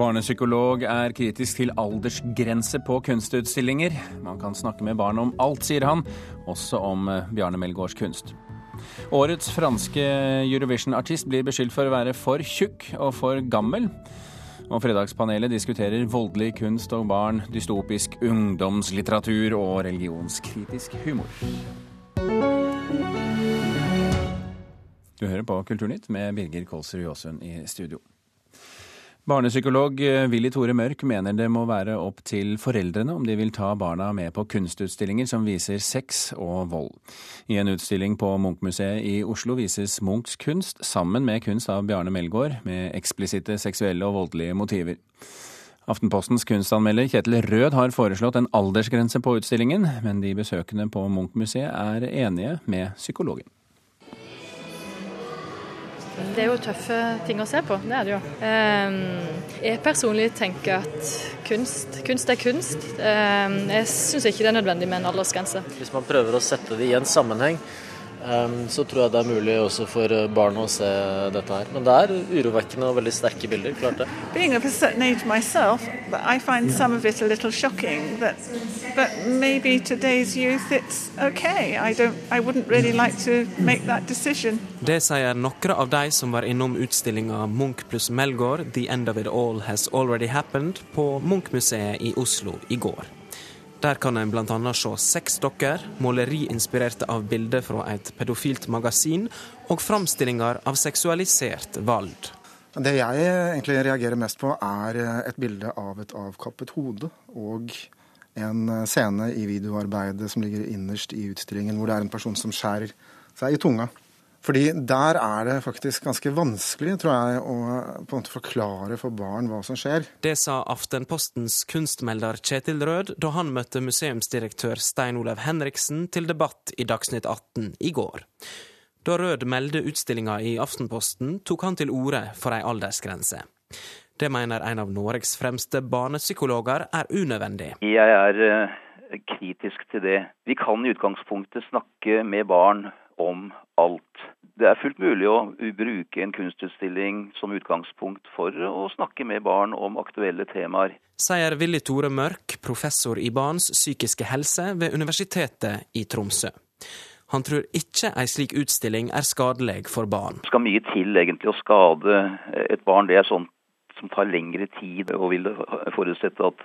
Barnepsykolog er kritisk til aldersgrense på kunstutstillinger. Man kan snakke med barn om alt, sier han, også om eh, Bjarne Melgaards kunst. Årets franske Eurovision-artist blir beskyldt for å være for tjukk og for gammel. Og Fredagspanelet diskuterer voldelig kunst og barn, dystopisk ungdomslitteratur og religionskritisk humor. Du hører på Kulturnytt med Birger Kolsrud Jåsund i studio. Barnepsykolog Willy Tore Mørk mener det må være opp til foreldrene om de vil ta barna med på kunstutstillinger som viser sex og vold. I en utstilling på Munch-museet i Oslo vises Munchs kunst sammen med kunst av Bjarne Melgaard, med eksplisitte seksuelle og voldelige motiver. Aftenpostens kunstanmelder Kjetil Rød har foreslått en aldersgrense på utstillingen, men de besøkende på Munch-museet er enige med psykologen. Det er jo tøffe ting å se på, det er det jo. Ehm, jeg personlig tenker at kunst, kunst er kunst. Ehm, jeg syns ikke det er nødvendig med en aldersgrense. Hvis man prøver å sette det i en sammenheng, så tror jeg det er mulig også for eh, barn å se dette her. Men det er urovekkende og veldig sterke bilder. klart det. Being of a certain age myself, I find some of it a little shocking. But, but maybe today's youth, it's okay. I, don't, I wouldn't really like to make that decision. Det sier noen av de som var innom utstillinga Munch pluss Melgaard, 'The End of It All Has Already Happened', på Munch-museet i Oslo i går. Der kan en bl.a. se seks dokker, måleri inspirerte av bilder fra et pedofilt magasin, og framstillinger av seksualisert vold. Det jeg egentlig reagerer mest på, er et bilde av et avkappet hode. Og en scene i videoarbeidet som ligger innerst i utstillingen, hvor det er en person som skjærer seg i tunga. Fordi der er det faktisk ganske vanskelig, tror jeg, å på en måte forklare for barn hva som skjer. Det sa Aftenpostens kunstmelder Kjetil Rød da han møtte museumsdirektør Stein Olav Henriksen til debatt i Dagsnytt 18 i går. Da Rød meldte utstillinga i Aftenposten, tok han til orde for ei aldersgrense. Det mener en av Norges fremste barnepsykologer er unødvendig. Jeg er eh, kritisk til det. Vi kan i utgangspunktet snakke med barn om alt. Det er fullt mulig å bruke en kunstutstilling som utgangspunkt for å snakke med barn om aktuelle temaer. Sier Willy Tore Mørk, professor i barns psykiske helse ved Universitetet i Tromsø. Han tror ikke ei slik utstilling er skadelig for barn. Det skal mye til egentlig å skade et barn. Det er sånt som tar lengre tid, og vil forutsette at,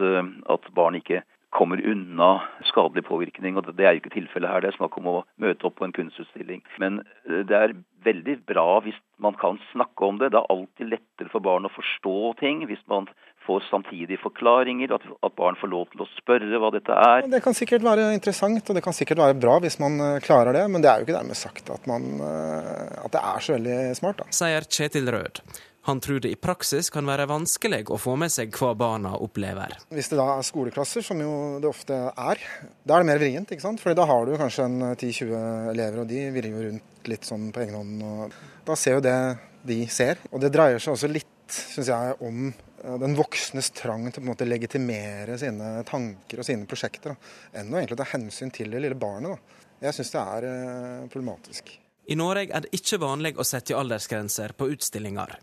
at barn ikke kommer unna skadelig påvirkning. og Det er jo ikke tilfellet her. Det er snakk om å møte opp på en kunstutstilling. Men eh, det er veldig bra hvis man kan snakke om det. Det er alltid lettere for barn å forstå ting hvis man får samtidige forklaringer, at, at barn får lov til å spørre hva dette er. Det kan sikkert være interessant, og det kan sikkert være bra hvis man eh, klarer det. Men det er jo ikke dermed sagt at, man, eh, at det er så veldig smart. Da. Sier Kjetil Rød. Han tror det i praksis kan være vanskelig å få med seg hva barna opplever. Hvis det da er skoleklasser, som jo det ofte er, da er det mer vrient. ikke sant? Fordi da har du kanskje en 10-20 elever, og de virrer jo rundt litt sånn på egen hånd. og Da ser jo det de ser. Og det dreier seg også litt, syns jeg, om eh, den voksnes trang til å legitimere sine tanker og sine prosjekter, da, enn å egentlig ta hensyn til det lille barnet. Da. Jeg syns det er eh, problematisk. I Norge er det ikke vanlig å sette aldersgrenser på utstillinger.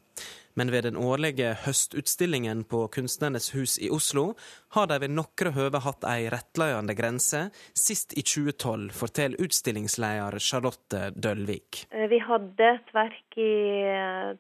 Men ved den årlige høstutstillingen på Kunstnernes hus i Oslo har de ved noen høve hatt ei rettledende grense, sist i 2012, forteller utstillingsleder Charlotte Dølvik. Eh, vi hadde et verk i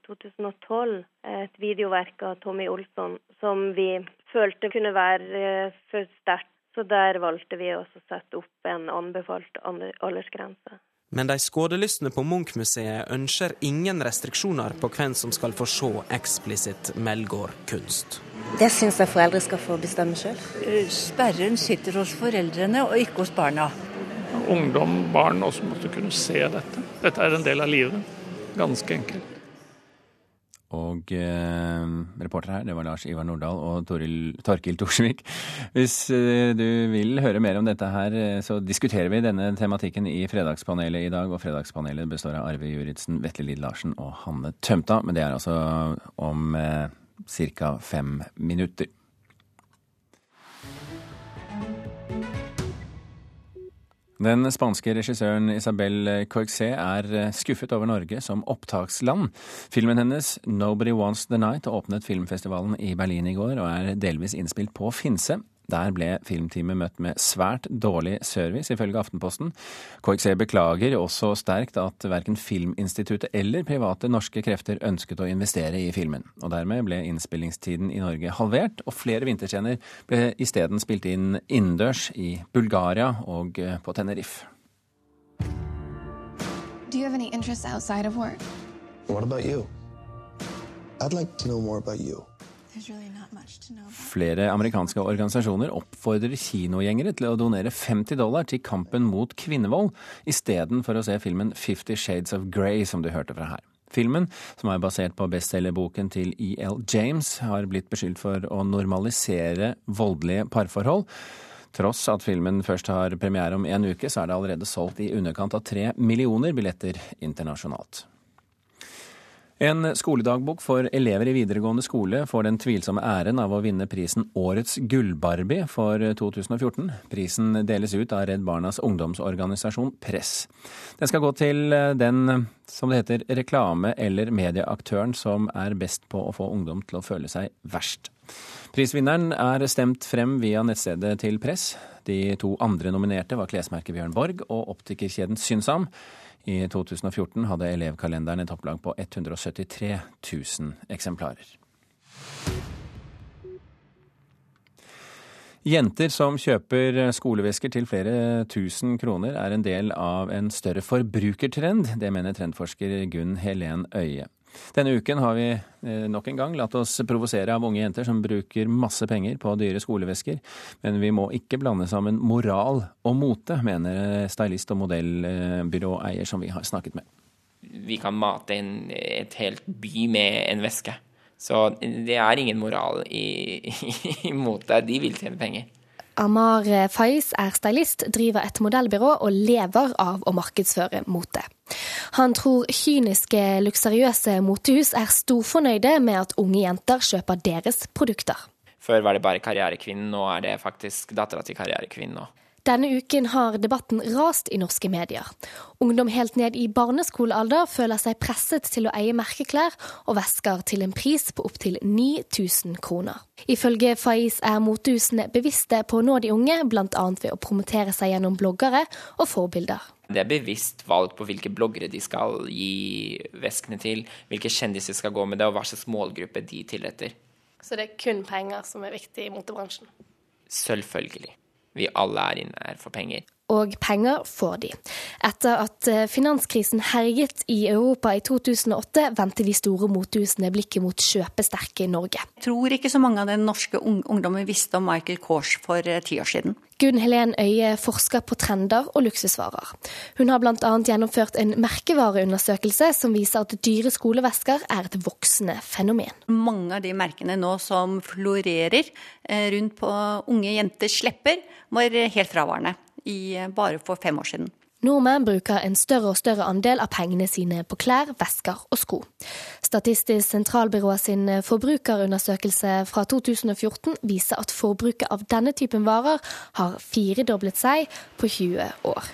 2012, eh, et videoverk av Tommy Olsson, som vi følte kunne være eh, for sterkt. Så der valgte vi å sette opp en anbefalt aldersgrense. Men de skådelystne på Munch-museet ønsker ingen restriksjoner på hvem som skal få se eksplisitt Melgaard-kunst. Det syns jeg foreldre skal få bestemme sjøl. Eh, sperren sitter hos foreldrene og ikke hos barna. Ungdom, barn også måtte kunne se dette. Dette er en del av livet. Ganske enkelt. Og eh, reporter her, det var Lars Ivar Nordahl og Toril, Torkil Torsvik. Hvis eh, du vil høre mer om dette her, eh, så diskuterer vi denne tematikken i Fredagspanelet i dag. Og Fredagspanelet består av Arve Juritzen, Vetle Lid Larsen og Hanne Tømta. Men det er altså om eh, ca. fem minutter. Den spanske regissøren Isabel Coixé er skuffet over Norge som opptaksland. Filmen hennes 'Nobody Wants The Night' åpnet filmfestivalen i Berlin i går, og er delvis innspilt på Finse. Der ble filmteamet møtt med svært dårlig service, ifølge Aftenposten. KXE beklager også sterkt at verken Filminstituttet eller private norske krefter ønsket å investere i filmen. Og dermed ble innspillingstiden i Norge halvert, og flere vinterscener ble isteden spilt inn innendørs i Bulgaria og på Tenerife. Do you have any interests outside of work? What about you? I'd like to know more about you. Flere amerikanske organisasjoner oppfordrer kinogjengere til å donere 50 dollar til kampen mot kvinnevold, istedenfor å se filmen Fifty Shades of Grey, som du hørte fra her. Filmen, som er basert på bestselgerboken til E.L. James, har blitt beskyldt for å normalisere voldelige parforhold. Tross at filmen først har premiere om en uke, så er det allerede solgt i underkant av tre millioner billetter internasjonalt. En skoledagbok for elever i videregående skole får den tvilsomme æren av å vinne prisen Årets gullbarbie for 2014. Prisen deles ut av Redd Barnas ungdomsorganisasjon Press. Den skal gå til den, som det heter, reklame- eller medieaktøren som er best på å få ungdom til å føle seg verst. Prisvinneren er stemt frem via nettstedet til Press. De to andre nominerte var klesmerket Bjørn Borg og optikerkjeden Synsam. I 2014 hadde elevkalenderen et opplag på 173 000 eksemplarer. Jenter som kjøper skolevesker til flere tusen kroner, er en del av en større forbrukertrend. Det mener trendforsker Gunn Helen Øie. Denne uken har vi eh, nok en gang latt oss provosere av unge jenter som bruker masse penger på dyre skolevesker, men vi må ikke blande sammen moral og mote, mener stylist og modellbyråeier som vi har snakket med. Vi kan mate en, et helt by med en veske. Så det er ingen moral i, i mote. De vil tjene penger. Amar Faiz er stylist, driver et modellbyrå og lever av å markedsføre mote. Han tror kyniske, luksuriøse motehus er storfornøyde med at unge jenter kjøper deres produkter. Før var det bare Karrierekvinnen, nå er det faktisk dattera til Karrierekvinnen òg. Denne uken har debatten rast i norske medier. Ungdom helt ned i barneskolealder føler seg presset til å eie merkeklær og vesker til en pris på opptil 9000 kroner. Ifølge Faiz er motehusene bevisste på å nå de unge, bl.a. ved å promotere seg gjennom bloggere og forbilder. Det er bevisst valg på hvilke bloggere de skal gi veskene til, hvilke kjendiser skal gå med det, og hva slags målgruppe de tilretter. Så det er kun penger som er viktig i motebransjen? Selvfølgelig. Vi alle er inne her for penger. Og penger får de. Etter at eh, finanskrisen herjet i Europa i 2008, vendte de store motehusene blikket mot kjøpesterke Norge. Jeg tror ikke så mange av den norske ungdommen visste om Michael Kors for eh, ti år siden. Gunn Helen Øie forsker på trender og luksusvarer. Hun har bl.a. gjennomført en merkevareundersøkelse som viser at dyre skolevesker er et voksende fenomen. Mange av de merkene nå som florerer eh, rundt på unge jenters lepper, var helt fraværende i, bare for fem år siden. Nordmenn bruker en større og større andel av pengene sine på klær, vesker og sko. Statistisk sentralbyrå sin forbrukerundersøkelse fra 2014 viser at forbruket av denne typen varer har firedoblet seg på 20 år.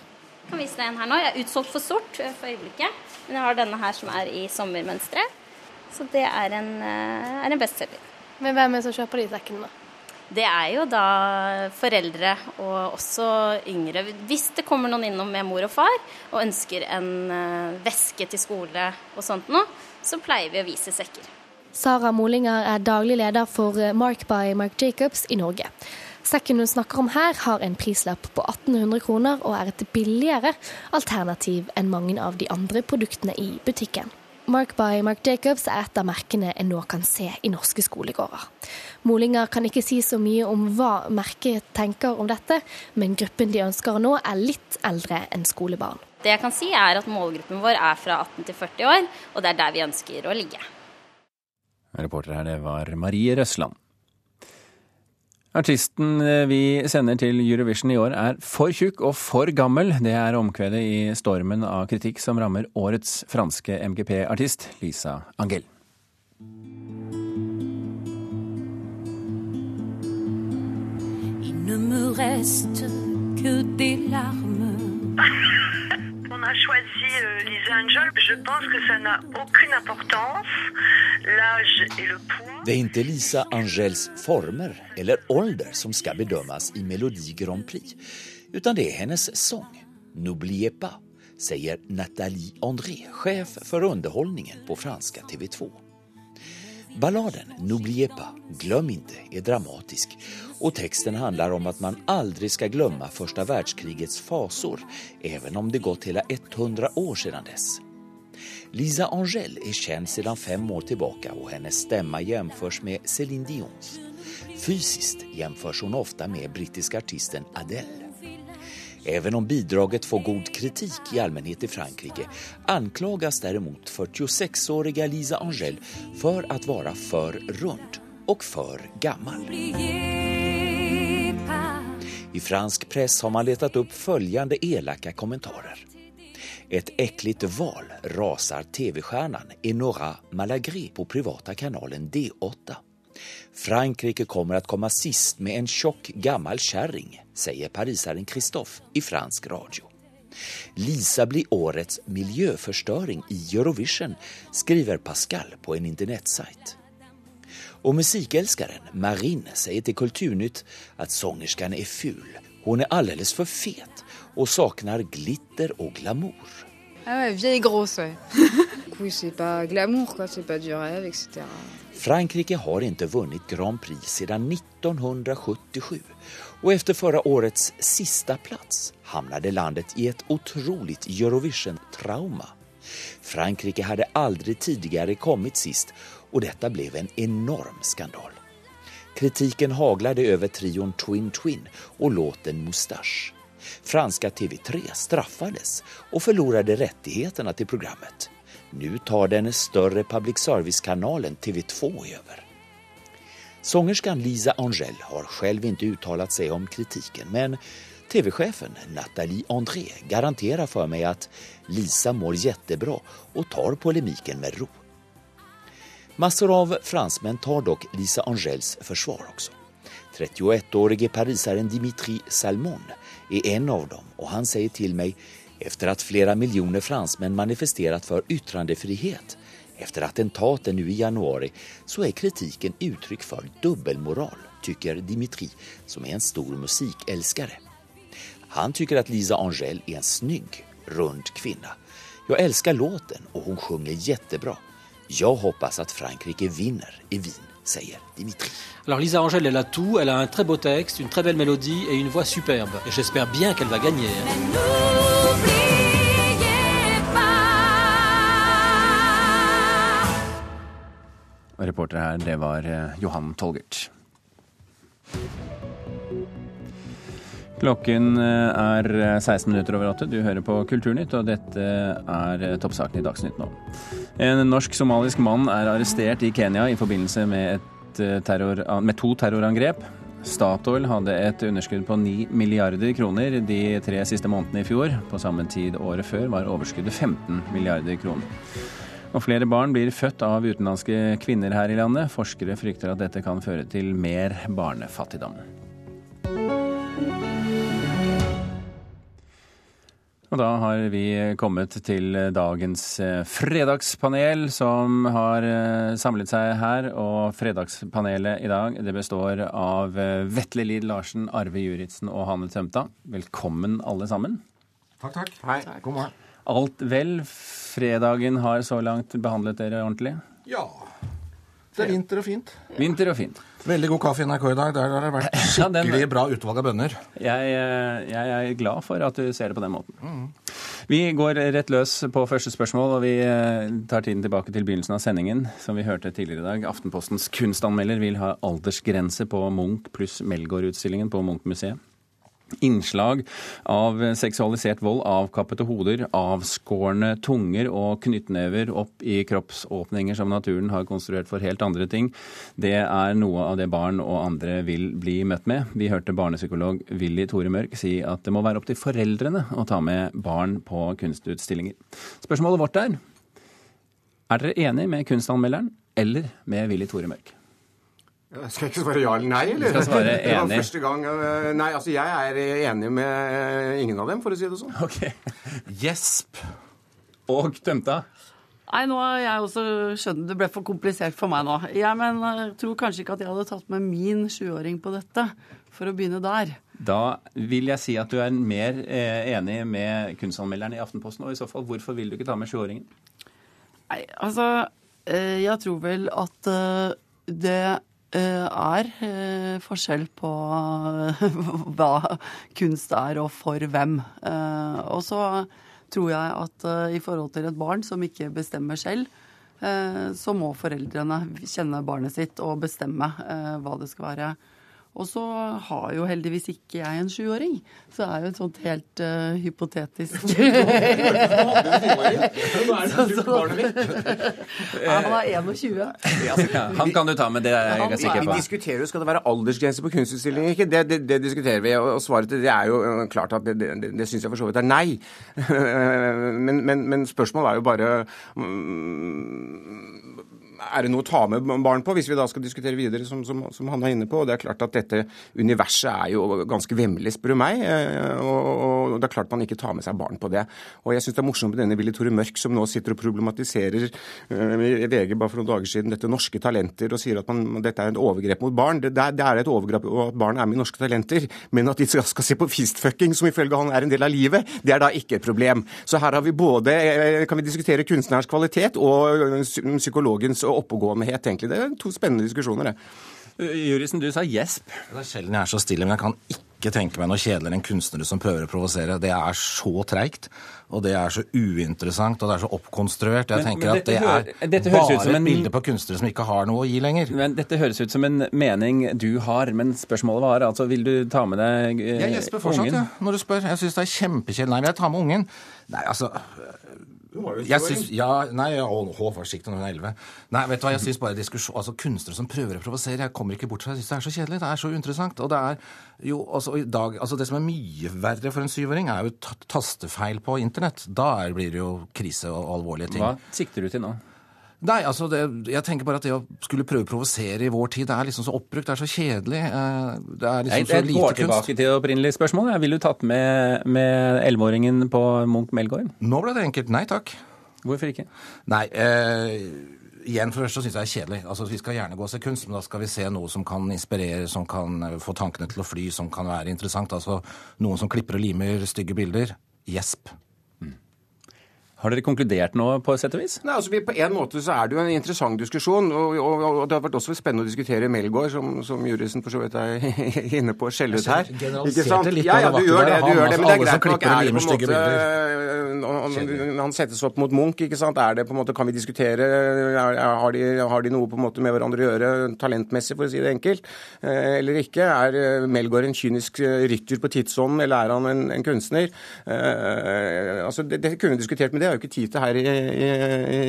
Jeg kan vise deg en her nå. Jeg er utsolgt for sort for øyeblikket. Men jeg har denne her som er i sommermønstre. Så det er en, eh, er en bestselger. Men hvem er det som kjøper de sekkene, da? Det er jo da foreldre og også yngre. Hvis det kommer noen innom med mor og far og ønsker en eh, veske til skole og sånt noe, så pleier vi å vise sekker. Sara Molinger er daglig leder for eh, Mark by Mark Jacobs i Norge. Sekken hun snakker om her, har en prislapp på 1800 kroner og er et billigere alternativ enn mange av de andre produktene i butikken. Mark by Mark Jacobs er et av merkene en nå kan se i norske skolegårder. Molinger kan ikke si så mye om hva merket tenker om dette, men gruppen de ønsker nå er litt eldre enn skolebarn. Det jeg kan si er at Målgruppen vår er fra 18 til 40 år, og det er der vi ønsker å ligge. Reporter her, det var Marie Røsland. Artisten eh, vi sender til Eurovision i år er for tjukk og for gammel. Det er omkvedet i stormen av kritikk som rammer årets franske MGP-artist, Lisa Angel. Il ne me reste que des larmes a choisi euh, Lisa Angel. Je pense que ça n'a aucune importance, l'âge et le poids. Det är inte Lisa Angels former eller ålder som ska bedömas i Melodi Grand Prix, utan det är hennes sång, N'oubliez pas, säger Nathalie André, chef för underhållningen på franska TV2. Balladen N'oubliez pas, glöm inte, är dramatisk och texten handlar om att man aldrig ska glömma första världskrigets fasor, även om det gått hela 100 år sedan dess. Lisa Angel er kjent siden fem år tilbake, og hennes stemme jamføres med Céline Dions. Fysisk jamføres hun ofte med britiske artisten Adele. Even om bidraget får god kritik i allmennhet i Frankrike anklages derimot 46-årige Lisa Angel for å være for rund og for gammal. I fransk press har man letat upp följande elaka kommentarer. Ett äckligt val rasar tv-stjärnan Enora Malagré på privata kanalen D8. Frankrike kommer att komma sist med en tjock gammal kärring, säger parisaren Christophe i fransk radio. Lisa blir årets miljöförstöring i Eurovision, skriver Pascal på en internetsajt. Och musikälskaren Marin säger till Kulturnytt att sångerskan är ful. Hon är alldeles för fet och saknar glitter och glamour. Ah ouais, vieille grosse, ouais. oui, c'est pas glamour, quoi. C'est pas du rêve, etc. Frankrike har inte vunnit Grand Prix sedan 1977 och efter förra årets sista plats hamnade landet i ett otroligt Eurovision-trauma. Frankrike hade aldrig tidigare kommit sist och detta blev en enorm skandal. Kritiken haglade över trion Twin Twin och låten Mustache. Franska TV3 straffades och förlorade rättigheterna till programmet. Nu tar den större public service-kanalen TV2 över. Sångerskan Lisa Angel har själv inte uttalat sig om kritiken men TV-chefen Nathalie André garanterar för mig att Lisa mår jättebra och tar polemiken med ro. Massor av fransmän tar dock Lisa Angels försvar också. 31-årige parisaren Dimitri Salmon är en av dem och han säger till mig efter att flera miljoner fransmän manifesterat för yttrandefrihet efter attentaten nu i januari så är kritiken uttryck för dubbelmoral, tycker Dimitri som är en stor musikälskare. Han tycker att Lisa Angel är en snygg, rund kvinna. Jag älskar låten och hon sjunger jättebra. Jag hoppas att Frankrike vinner i Wien, säger Dimitri. Alors Lisa Angel, elle a tout, elle a un très beau texte, une très belle mélodie et une voix superbe. Et j'espère bien qu'elle va gagner. Og reporter her, det var eh, Johan Tolgert. Klokken eh, er 16 minutter over åtte. Du hører på Kulturnytt, og dette er toppsakene toppsaken i Dagsnytt nå. En norsk-somalisk mann er arrestert i Kenya i forbindelse med, terror, med to terrorangrep. Statoil hadde et underskudd på 9 milliarder kroner de tre siste månedene i fjor. På samme tid året før var overskuddet 15 milliarder kroner. Og flere barn blir født av utenlandske kvinner her i landet. Forskere frykter at dette kan føre til mer barnefattigdom. Og da har vi kommet til dagens eh, fredagspanel, som har eh, samlet seg her. Og fredagspanelet i dag det består av eh, Vetle Lid Larsen, Arve Juritzen og Hanne Tømta. Velkommen alle sammen. Takk, takk. Hei. God morgen. Alt vel? Fredagen har så langt behandlet dere ordentlig? Ja. Det er vinter og fint. Vinter og fint. Veldig god kaffe i NRK i dag. Der har det vært skikkelig bra utvalg av bønner. Jeg, jeg, er glad for at du ser det på den måten. Mm. Vi går rett løs på første spørsmål, og vi tar tiden tilbake til begynnelsen av sendingen. Som vi hørte tidligere i dag. Aftenpostens kunstanmelder vil ha aldersgrense på Munch pluss Melgaard-utstillingen på Munch-museet. Innslag av seksualisert vold, avkappede hoder, avskårne tunger og knyttnever opp i kroppsåpninger som naturen har konstruert for helt andre ting, det er noe av det barn og andre vil bli møtt med. Vi hørte barnepsykolog Willy Tore Mørk si at det må være opp til foreldrene å ta med barn på kunstutstillinger. Spørsmålet vårt er er dere enig med kunstanmelderen eller med Willy Tore Mørk? Skal jeg ikke svare ja eller nei, eller? skal svare enig. Det var første gang øh, Nei, altså jeg er enig med øh, ingen av dem, for å si det sånn. Ok. Gjesp. Og Tømta? Nei, nå har jeg også skjønt det ble for komplisert for meg nå. Jeg men, tror kanskje ikke at jeg hadde tatt med min sjuåring på dette, for å begynne der. Da vil jeg si at du er mer eh, enig med kunstanmelderen i Aftenposten. Og i så fall, hvorfor vil du ikke ta med sjuåringen? Nei, altså eh, Jeg tror vel at eh, det eh, er eh, forskjell på eh, hva kunst er og for hvem. Eh, Og så tror jeg at eh, i forhold til et barn som ikke bestemmer selv, eh, så må foreldrene kjenne barnet sitt og bestemme eh, hva det skal være. Og så har jo heldigvis ikke jeg en sjuåring, så det er jo et sånt helt uh, hypotetisk Ja, Han er 21. Ja, han kan du ta med, det er jeg er sikker vi diskuterer jo skal det være aldersgrense på kunstutstillinger ikke. Det, det, det diskuterer vi, og svaret til det er jo øh, klart at det, det, det, det syns jeg for så vidt er nei. Men, men, men spørsmålet er jo bare mm, er det noe å ta med barn på, hvis vi da skal diskutere videre, som, som, som han er inne på? Og det er klart at dette universet er jo ganske vemmelig, spør du meg. eh, Og, og det er klart man ikke tar med seg barn på det. Og jeg syns det er morsomt med denne Willy Tore Mørk, som nå sitter og problematiserer eh, VG bare for noen dager siden dette norske talenter, og sier at man, dette er et overgrep mot barn. Det, det er- et overgrep at barn er med i norske talenter, men at de skal, se på fistfucking, som ifølge han er en del av livet, det er da ikke et problem. Så her har vi både, eh, kan vi diskutere kunstnerens kvalitet og eh, psy- oppegåenhet, egentlig. Det er to spennende diskusjoner, det. Jurisen, du sa gjesp. Det er sjelden jeg er så stille, men jeg kan ikke tenke meg noe kjedeligere enn kunstnere som prøver å provosere. Det er så treigt, og det er så uinteressant, og det er så oppkonstruert. Jeg Men- tenker men at det er bare en- et bilde på kunstnere som ikke har noe å gi lenger. Men Dette høres ut som en mening du har, men spørsmålet var altså vil du ta med deg eh, Jeg gjesper fortsatt, ungen? ja, når du spør. Jeg syns det er kjempekjedelig. Nei, vil jeg ta med ungen? Nei, altså jeg synes, ja, nei, ja, å, å, forsiktig når hun er 11. Nei, vet du hva, jeg syns bare altså Kunstnere som prøver å provosere, jeg kommer ikke bort fra det. Jeg synes det er så kjedelig. Det er så uinteressant. Og det er jo altså i dag altså Det som er mye verre for en syvåring, er jo tastefeil på internett. Da blir det jo krise og alvorlige ting. Hva sikter du til nå? Nei, altså, det, jeg tenker bare at det å skulle prøve å provosere i vår tid, det er liksom så oppbrukt, det er så kjedelig. eh, Det er liksom Jeg, så jeg går tilbake til det opprinnelige spørsmålet. Jeg ville du tatt med med elleveåringen på Munch Melgaard? Nå ble det enkelt. Nei takk. Hvorfor ikke? Nei, eh, igjen for det første syns jeg det er kjedelig. Altså, Vi skal gjerne gå og se kunst, men da skal vi se noe som kan inspirere, som kan eh, få tankene til å fly, som kan være interessant. Altså noen som klipper og limer stygge bilder. Gjesp. Har dere konkludert nå, på sett og vis? Nei, altså vi, På en måte så er det jo en interessant diskusjon, og, og, og det har vært også spennende å diskutere Melgaard, som, som juristen for så vidt er inne på å skjelle ut her. Ikke sant? litt Ja, ja, du gjør det, du gjør det, men det er altså, greit nok. Er det på en måte når han, settes opp mot Munch, ikke sant? Er det på en måte, Kan vi diskutere er, Har de, har de noe på en måte med hverandre å gjøre talentmessig, for å si det enkelt, eh, eller ikke? Er eh, Melgaard en kynisk eh, rytter på tidsånden, eller er han en, en kunstner? Eh, altså, det, det kunne vi diskutert, med det er jo ikke tid til her i, i,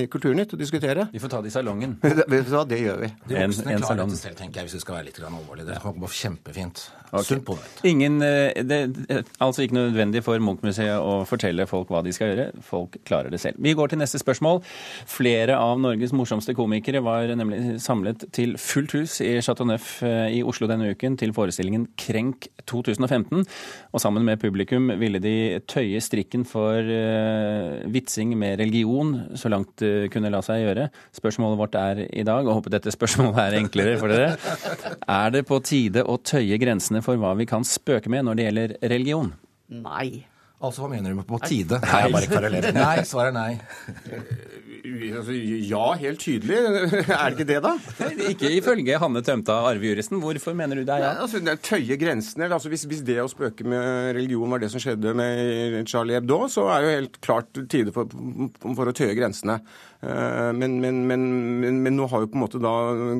i Kulturnytt å diskutere. Vi får ta det i salongen. det, det gjør vi. De En- voksne en klarer salong. dette selv, tenker jeg, hvis vi skal være litt grann alvorlige. Det kommer gå kjempefint. Okay. Sunt. Ingen, eh, det er altså ikke nødvendig for Munch-museet å fortelle folk hva de skal gjøre. Folk klarer det selv. Vi går til neste spørsmål. Flere av Norges morsomste komikere var nemlig samlet til fullt hus i Chateau Neuf eh, i Oslo denne uken til forestillingen Krenk 2015. Og sammen med publikum ville de tøye strikken for eh, vitsing med religion så langt det kunne la seg gjøre. Spørsmålet vårt er i dag, og håper dette spørsmålet er enklere for dere. Er det på tide å tøye grensene for hva vi kan spøke med når det gjelder religion? Nei. Altså, hva mener du med på tide? Nei, jeg bare. Nei, svaret er nei. Altså, ja, helt tydelig. Er det ikke det, da? Ikke ifølge Hanne Tømta, arvejuristen. Hvorfor mener du det er ja? Nei, altså, det er tøye grensene. Altså, hvis, hvis det å spøke med religion var det som skjedde med Charlie Hebdo, så er jo helt klart tide for, for å tøye grensene. Eh, Men, men, men, men, nå har jo på en måte da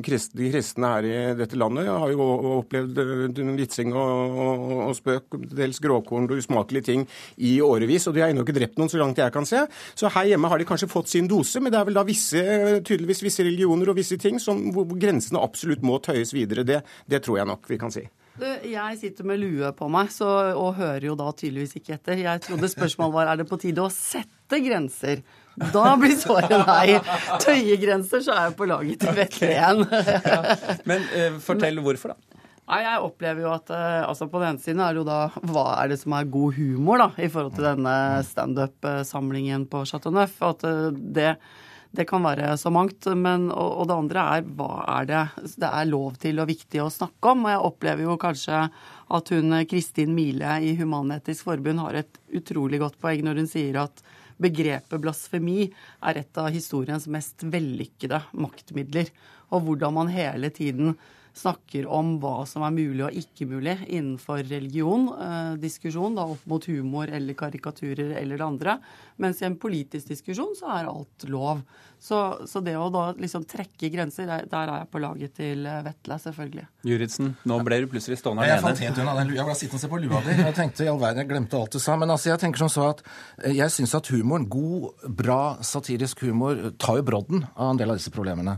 krist, de kristne her i dette landet har jo opplevd eh, vitsing og, og, og spøk, dels gråkorn og usmakelige ting i årevis, og de har ennå ikke drept noen, så langt jeg kan se. Så her hjemme har de kanskje fått sin dose, men det er vel da visse, tydeligvis visse religioner og visse ting som, hvor grensene absolutt må tøyes videre. Det, det tror jeg nok vi kan si. Jeg sitter med lue på meg så, og hører jo da tydeligvis ikke etter. Jeg trodde spørsmålet var er det på tide å sette grenser. Da blir svaret nei. Tøyegrenser, så er jeg på laget til Vetlen. ja. Men uh, fortell hvorfor, da. Nei, Jeg opplever jo at eh, altså på den ene siden er det jo da hva er det som er god humor da, i forhold til denne standup-samlingen på Chateau Neuf. At eh, det, det kan være så mangt. Men, og, og, det andre er hva er det det er lov til og viktig å snakke om. Og jeg opplever jo kanskje at hun Kristin Mile i Human-Etisk Forbund har et utrolig godt poeng når hun sier at begrepet blasfemi er et av historiens mest vellykkede maktmidler. Og hvordan man hele tiden snakker om hva som er mulig og ikke mulig innenfor religion, eh, diskusjon da opp mot humor eller karikaturer eller det andre. Mens i en politisk diskusjon så er alt lov. Så, så det å da liksom trekke grenser, der, der er jeg på laget til eh, Vetle, selvfølgelig. Juritzen, nå ble du plutselig stående alene. Jeg fant helt unna den Jeg ble sittende og se på lua di. Jeg tenkte i all verden, jeg glemte alt du sa. Men altså, jeg tenker som så at eh, jeg syns at humoren, god, bra satirisk humor, tar jo brodden av en del av disse problemene.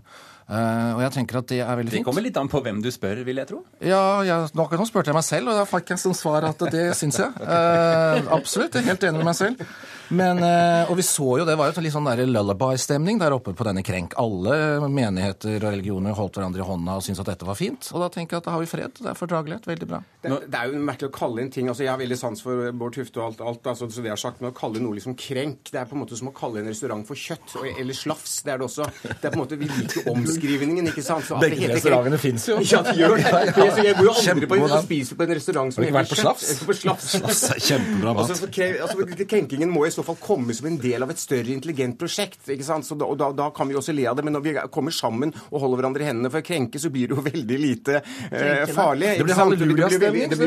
Uh, og jeg tenker at Det er veldig fint. Det kommer litt an på hvem du spør, vil jeg tro. Ja, ja nå, nå spurte jeg meg selv, og da fikk jeg som svar at det syns jeg. Uh, absolutt. Jeg er helt enig med meg selv. Men, uh, og vi så jo, det var jo litt sånn lullaby-stemning der oppe på denne krenk. Alle menigheter og religioner holdt hverandre i hånda og syntes at dette var fint. Og da tenker jeg at da har vi fred. Det er fordragelighet. Veldig bra. Det, det, er jo merkelig å kalle inn ting altså Jeg har veldig sans for Bård Tufte og alt, alt altså, så det jeg har sagt, men å kalle noe liksom krenk Det er på en måte som å kalle en restaurant for kjøtt eller slafs. Det er det også. Det er på en måte, Vi liker omskrivningen, ikke sant? Så Begge restaurantene fins jo. Ja, de gjør det. Jeg går jo aldri på og spiser på en restaurant som heter kjøtt. på slafs? På slafs. slafs er kjempebra mat. Altså, altså, krenkingen må i så fall komme som en del av et større intelligent prosjekt. ikke sant? Så da, og da, da, kan vi også le av det. Men når vi kommer sammen og holder hverandre i hendene for å krenke, så blir det jo veldig lite eh, farlig. Det blir halleluja-stemning. Det,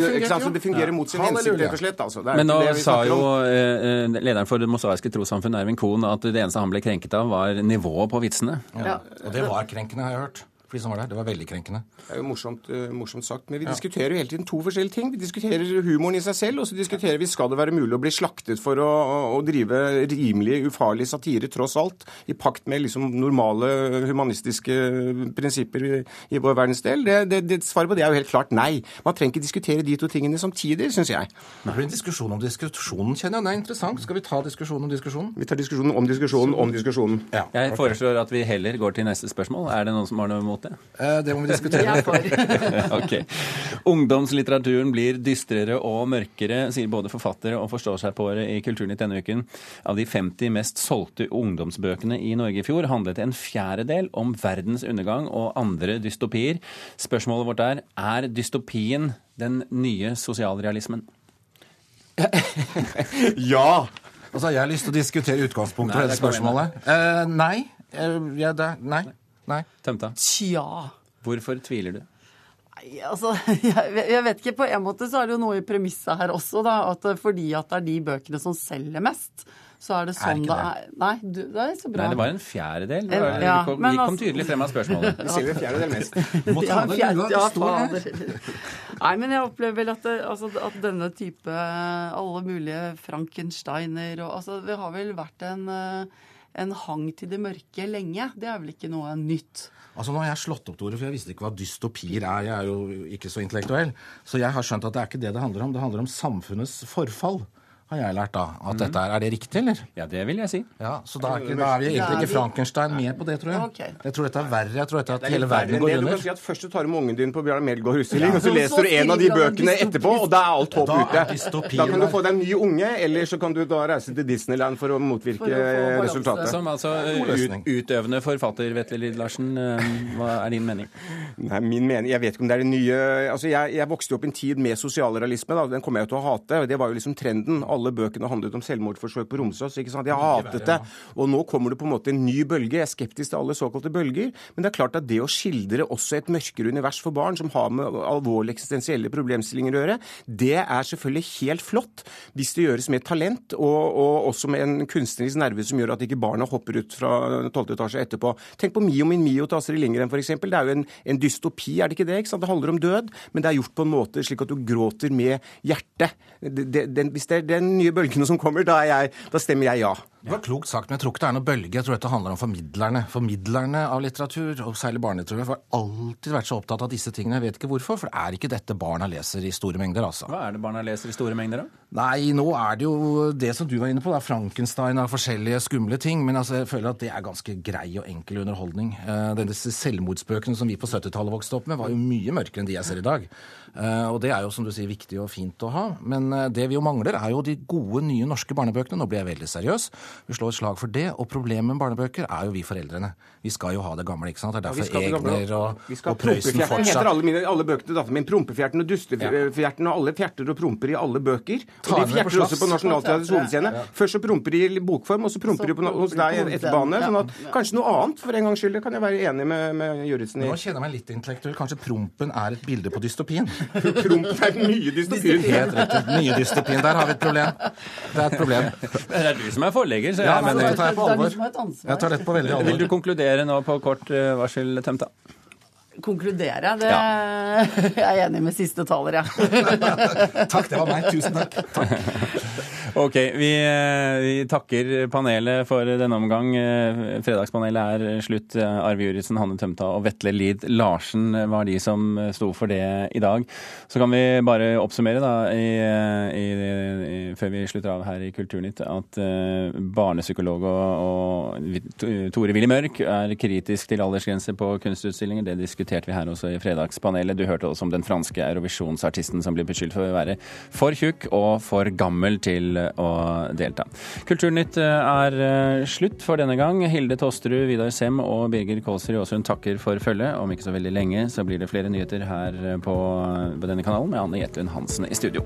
det, fungerer mot sin hensikt, rett og slett. Altså. Men nå sa jo eh, lederen for Det mosaiske trossamfunn, Ervin Kohn, at det eneste han ble krenket av, var nivået på vitsene. Ja. Og det var krenkende, har jeg hørt for de som var der. Det var veldig krenkende. Det er jo morsomt, uh, morsomt sagt. Men vi ja. diskuterer jo hele tiden to forskjellige ting. Vi diskuterer humoren i seg selv, og så diskuterer vi skal det være mulig å bli slaktet for å, å drive rimelig ufarlig satire, tross alt, i pakt med liksom normale humanistiske prinsipper i, i vår verdensdel. Det, det, det, svaret på det er jo helt klart nei. Man trenger ikke diskutere de to tingene samtidig, syns jeg. Det blir en diskusjon om diskusjonen, kjenner jeg. Det er interessant. Skal vi ta diskusjonen om diskusjonen? Vi tar diskusjonen om diskusjonen om diskusjonen. Ja. Jeg foreslår at vi heller går til neste spørsmål. Er det noen som har noe imot det? Eh, det må vi diskutere. ok. Ungdomslitteraturen blir dystrere og mørkere, sier både forfattere og forståsegpåere i Kulturnytt denne uken. Av de 50 mest solgte ungdomsbøkene i Norge i fjor handlet en fjerdedel om verdens undergang og andre dystopier. Spørsmålet vårt er er dystopien den nye sosialrealismen? ja! Altså, Jeg har lyst til å diskutere utgangspunktet for dette spørsmålet. Uh, nei. Uh, ja, det, nei. Nei. Tømta? Tja. Hvorfor tviler du? Nei, altså, jeg, jeg, vet ikke. På en måte så er det jo noe i premisset her også, da. At fordi at det er de bøkene som selger mest, så er det sånn er det er. Nei, du, det er så bra. Nei, det var en fjerdedel. Det var, ja, kom, kom altså, tydelig frem av spørsmålet. Vi sier jo fjerdedel mest. Må ta det, ja, fjerde, ja, fader. Nei, men jeg opplever vel at, det, altså, at denne type Alle mulige Frankensteiner og Altså, det har vel vært en uh, en hang til det mørke lenge. Det er vel ikke noe nytt. Altså Nå har jeg slått opp ordet, for jeg visste ikke hva dystopier er. Jeg er jo ikke så intellektuell. Så jeg har skjønt at det er ikke det det handler om. Det handler om samfunnets forfall har jeg lært da. At mm. dette er, er det riktig, eller? Ja, det vil jeg si. Ja, Så da er, ikke, da er vi egentlig ikke Frankenstein med på det, tror jeg. Okay. Jeg tror dette er verre. Jeg tror dette at hele verden går under. Du kan si at Først du tar med ungen din på Bjarne Melgaard-utstilling, ja. og så leser du en av de bøkene etterpå, og da er alt håp ute. Da kan du få deg en ny unge, eller så kan du da reise til Disneyland for å motvirke å resultatet. Som altså ut, utøvende forfatter, Vetle Lid Larsen, eh, hva er din mening? Nei, min mening Jeg vet ikke om det er det nye Altså, jeg, jeg vokste opp en tid med sosialrealisme, da. Den kommer jeg jo til å hate. Det var jo liksom trenden. Alle bøkene handlet om selvmordsforsøk på Romsås. ikke sant? Jeg hatet det. Og nå kommer det på en måte en ny bølge. Jeg er skeptisk til alle såkalte bølger. Men det er klart at det å skildre også et mørkere univers for barn, som har med alvorlige eksistensielle problemstillinger å gjøre, det er selvfølgelig helt flott hvis det gjøres med talent, og, og også med en kunstnerisk nerve som gjør at ikke barna hopper ut fra 12. etasje etterpå. Tenk på Mio min Mio til Astrid Lindgren, f.eks. Det er jo en, en, dystopi, er det ikke det? ikke? Det handler om død, men det er gjort på en måte slik at du gråter med hjertet. Det, det, den, hvis det er den nye bølgene som kommer, da, jeg, da stemmer jeg ja. Det var klokt sagt, men jeg tror ikke det er noe bølge. Jeg tror dette handler om formidlerne. Formidlerne av litteratur, og særlig barnelitteratur, har alltid vært så opptatt av disse tingene. Jeg vet ikke hvorfor, for det er ikke dette barna leser i store mengder, altså. Hva er det barna leser i store mengder, da? Nei, nå er det jo det som du var inne på, da. Frankenstein av forskjellige skumle ting. Men altså, jeg føler at det er ganske grei og enkel underholdning. Uh, disse selvmordsbøkene som vi på 70-tallet vokste opp med, var jo mye mørkere enn de jeg ser i dag. Uh, og det er jo, som du sier, viktig og fint å ha. Men uh, det vi jo mangler, er jo de gode, nye norske barnebøkene. Nå blir jeg veldig seriøs. Vi slår et slag for det. Og problemet med barnebøker er jo vi foreldrene. Vi skal jo ha det gamle, ikke sant. Det er derfor ja, Egner og, og Prøysen fortsatt heter alle, mine, alle bøkene til datteren min. Prompefjerten og Dustefjerten og alle fjerter og promper i alle bøker. Og de fjerter også på Nationaltheatrets hovedscene. Først så promper de i bokform, og så promper de hos deg etterpå. Sånn at kanskje noe annet, for en gangs skyld. Det kan jeg være enig med, med Juritzen i. Nå kjenner jeg meg litt intellektuell. Kanskje prompen er et bilde på dystopien? Prompen er den nye dystopien. Helt riktig. Nye dystopien. Der har vi et problem. Det er et problem. Det er du som er forlegger, så ja, jeg mener det tar jeg på alvor. Jeg tar dette på veldig alvor. Vil du konkludere nå på kort varsel, Tømta? konkludere. Det ja. Jeg er enig med siste taler. Ja. takk, det var meg. Tusen takk. takk. Ok, vi, vi, takker panelet for denne omgang. Fredagspanelet er slutt. Arve Juritzen, Hanne Tømta og Vetle Lid Larsen var de som sto for det i dag. Så kan vi bare oppsummere da, i, i, før vi slutter av her i Kulturnytt, at barnepsykolog og, og Tore Willy Mørk er kritisk til aldersgrenser på kunstutstillinger. Det diskuterte vi her også i Fredagspanelet. Du hørte også om den franske eurovisjonsartisten som blir beskyldt for å være for tjukk og for gammel til å delta. Kulturnytt er eh, slutt for denne gang. Hilde Tosterud, Vidar Sem og Birger Kålsrud Aasund takker for følget. Om ikke så veldig lenge så blir det flere nyheter her på, på denne kanalen med Anne Jetlund Hansen i studio.